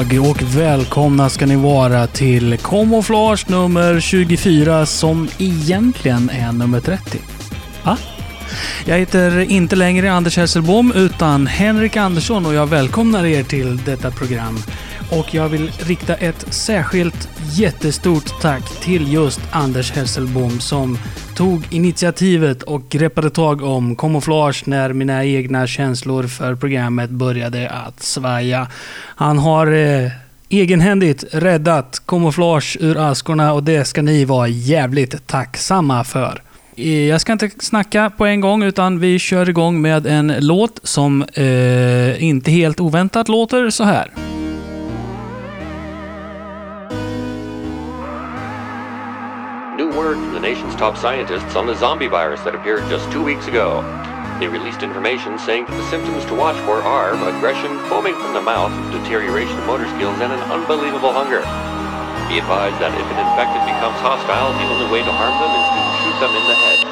Dag och välkomna ska ni vara till Camouflage nummer 24 som egentligen är nummer 30. Va? Jag heter inte längre Anders Hesselbom utan Henrik Andersson och jag välkomnar er till detta program. Och jag vill rikta ett särskilt jättestort tack till just Anders Hesselbom som tog initiativet och greppade tag om kamouflage när mina egna känslor för programmet började att svaja. Han har eh, egenhändigt räddat kamouflage ur askorna och det ska ni vara jävligt tacksamma för. Eh, jag ska inte snacka på en gång utan vi kör igång med en låt som eh, inte helt oväntat låter så här. Word from the nation's top scientists on the zombie virus that appeared just two weeks ago. They released information saying that the symptoms to watch for are aggression, foaming from the mouth, deterioration of motor skills, and an unbelievable hunger. Be advised that if an infected becomes hostile, the only way to harm them is to shoot them in the head.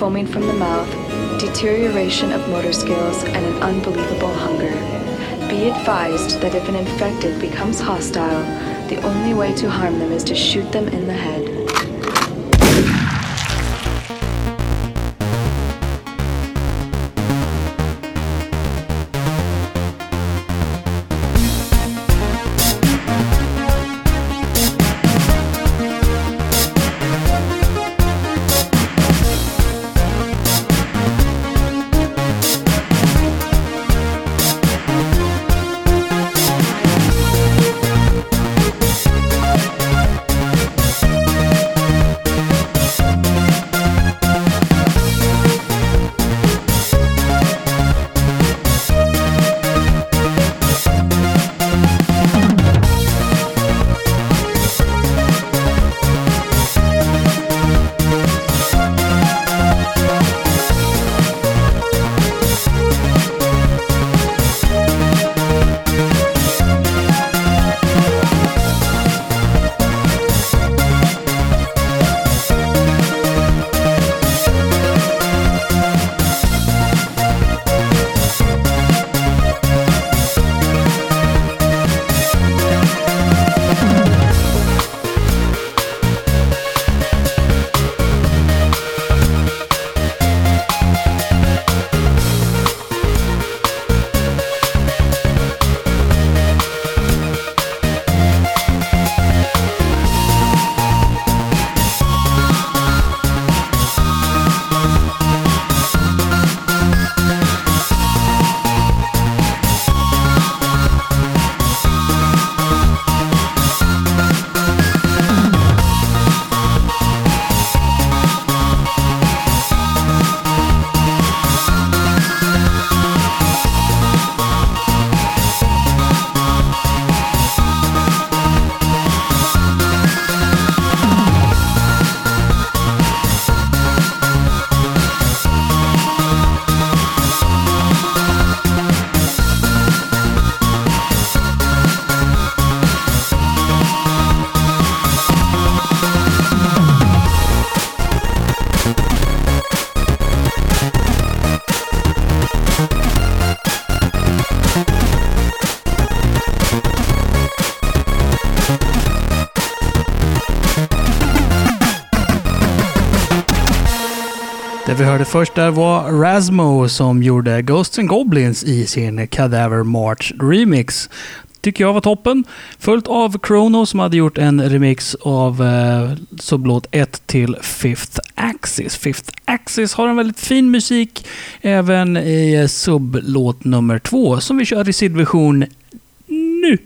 Foaming from the mouth, deterioration of motor skills, and an unbelievable hunger. Be advised that if an infected becomes hostile, the only way to harm them is to shoot them in the head. Först där var Rasmo som gjorde Ghosts and Goblins i sin Cadaver March Remix. Tycker jag var toppen. Följt av Chrono som hade gjort en remix av eh, sublåt 1 till Fifth Axis. Fifth Axis har en väldigt fin musik även i eh, sublåt nummer 2 som vi kör i sidvision nu.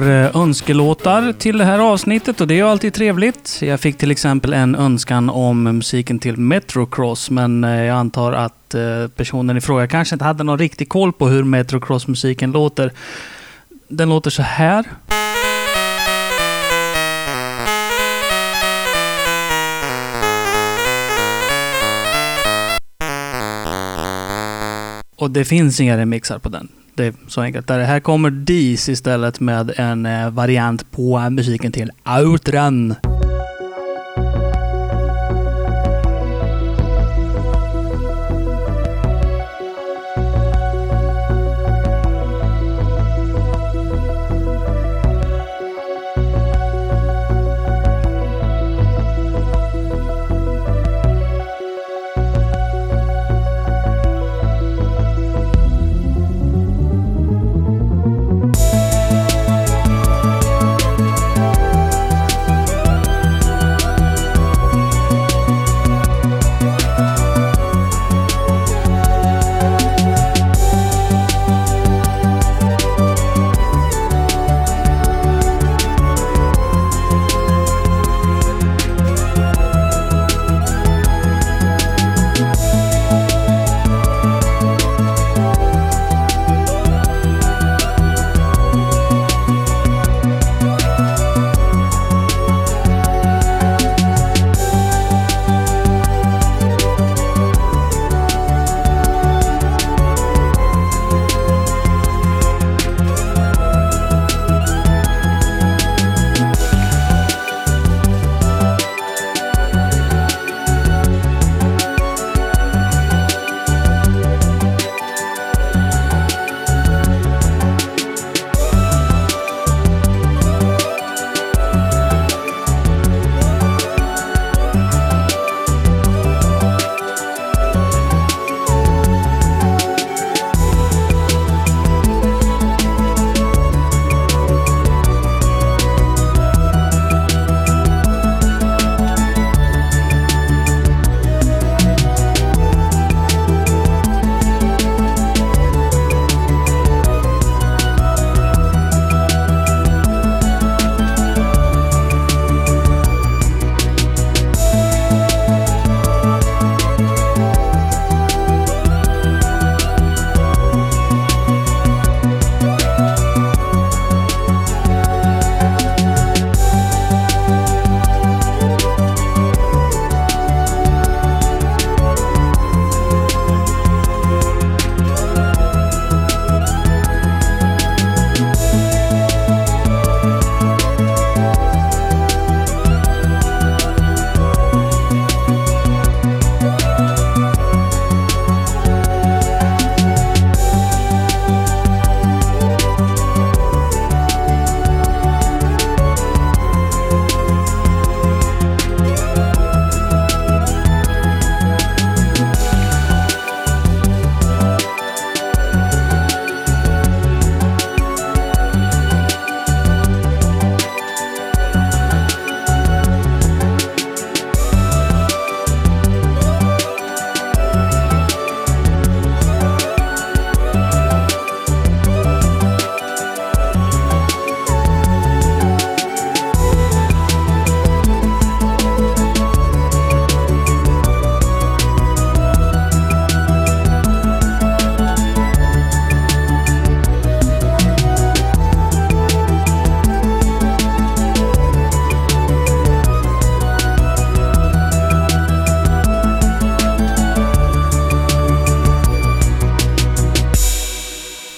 Har eh, önskelåtar till det här avsnittet och det är ju alltid trevligt. Jag fick till exempel en önskan om musiken till Metrocross, men eh, jag antar att eh, personen i fråga kanske inte hade någon riktig koll på hur Metrocross-musiken låter. Den låter så här. Och det finns inga remixar på den. Det är så enkelt. Där här kommer dis istället med en eh, variant på musiken till Outrun.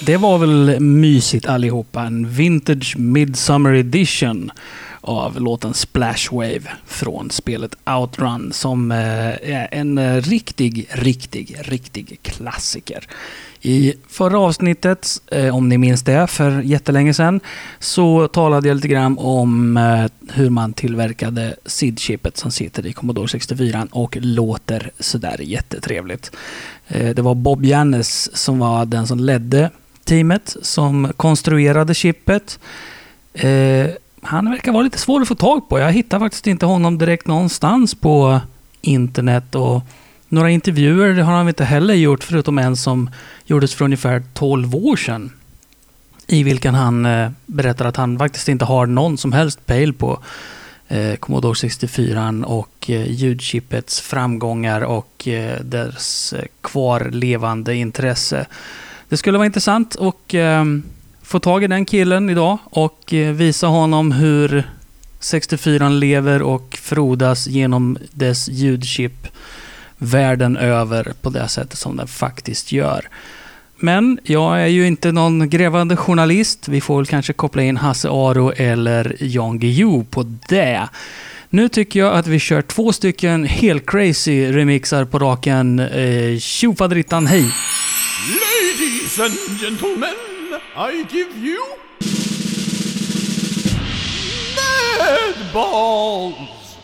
Det var väl mysigt allihopa. En Vintage Midsummer Edition av låten Splash Wave från spelet Outrun som eh, är en eh, riktig, riktig, riktig klassiker. I förra avsnittet, eh, om ni minns det, för jättelänge sedan, så talade jag lite grann om hur man tillverkade SID-chippet som sitter i Commodore 64 och låter sådär jättetrevligt. Det var Bob Jannes som var den som ledde teamet som konstruerade chippet eh, han verkar vara lite svår att få tag på. Jag hittar faktiskt inte honom direkt någonstans på internet. och Några intervjuer har han inte heller gjort, förutom en som gjordes för ungefär 12 år sedan. I vilken han eh, berättar att han faktiskt inte har någon som helst pejl på eh, Commodore 64 och eh, ljudchippets framgångar och eh, dess eh, kvarlevande intresse. Det skulle vara intressant att eh, få tag i den killen idag och eh, visa honom hur 64 lever och frodas genom dess ljudchip världen över på det sättet som den faktiskt gör. Men jag är ju inte någon grävande journalist. Vi får väl kanske koppla in Hasse Aro eller Jan Guillou på det. Nu tycker jag att vi kör två stycken helt crazy remixar på raken. Eh, Tjofaderittan, hej! Ladies and gentlemen! I give you mad balls.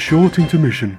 Short intermission.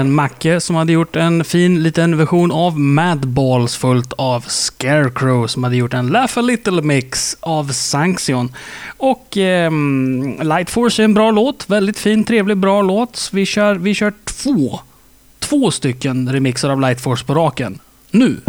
En Macke som hade gjort en fin liten version av Madballs fullt av Scarecrow som hade gjort en Laugh a Little Mix av Sanction. Och eh, Light Force är en bra låt. Väldigt fin, trevlig, bra låt. Vi kör, vi kör två, två stycken remixer av Light Force på raken. Nu!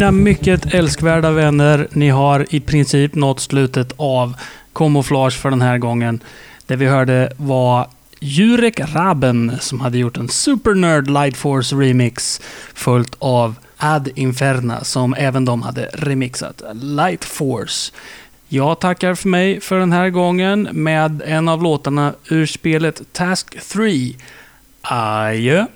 Mina mycket älskvärda vänner, ni har i princip nått slutet av Camouflage för den här gången. Det vi hörde var Jurek Raben som hade gjort en supernerd Lightforce Light Force remix följt av Ad Inferna som även de hade remixat Light Force. Jag tackar för mig för den här gången med en av låtarna ur spelet Task 3. Adjö!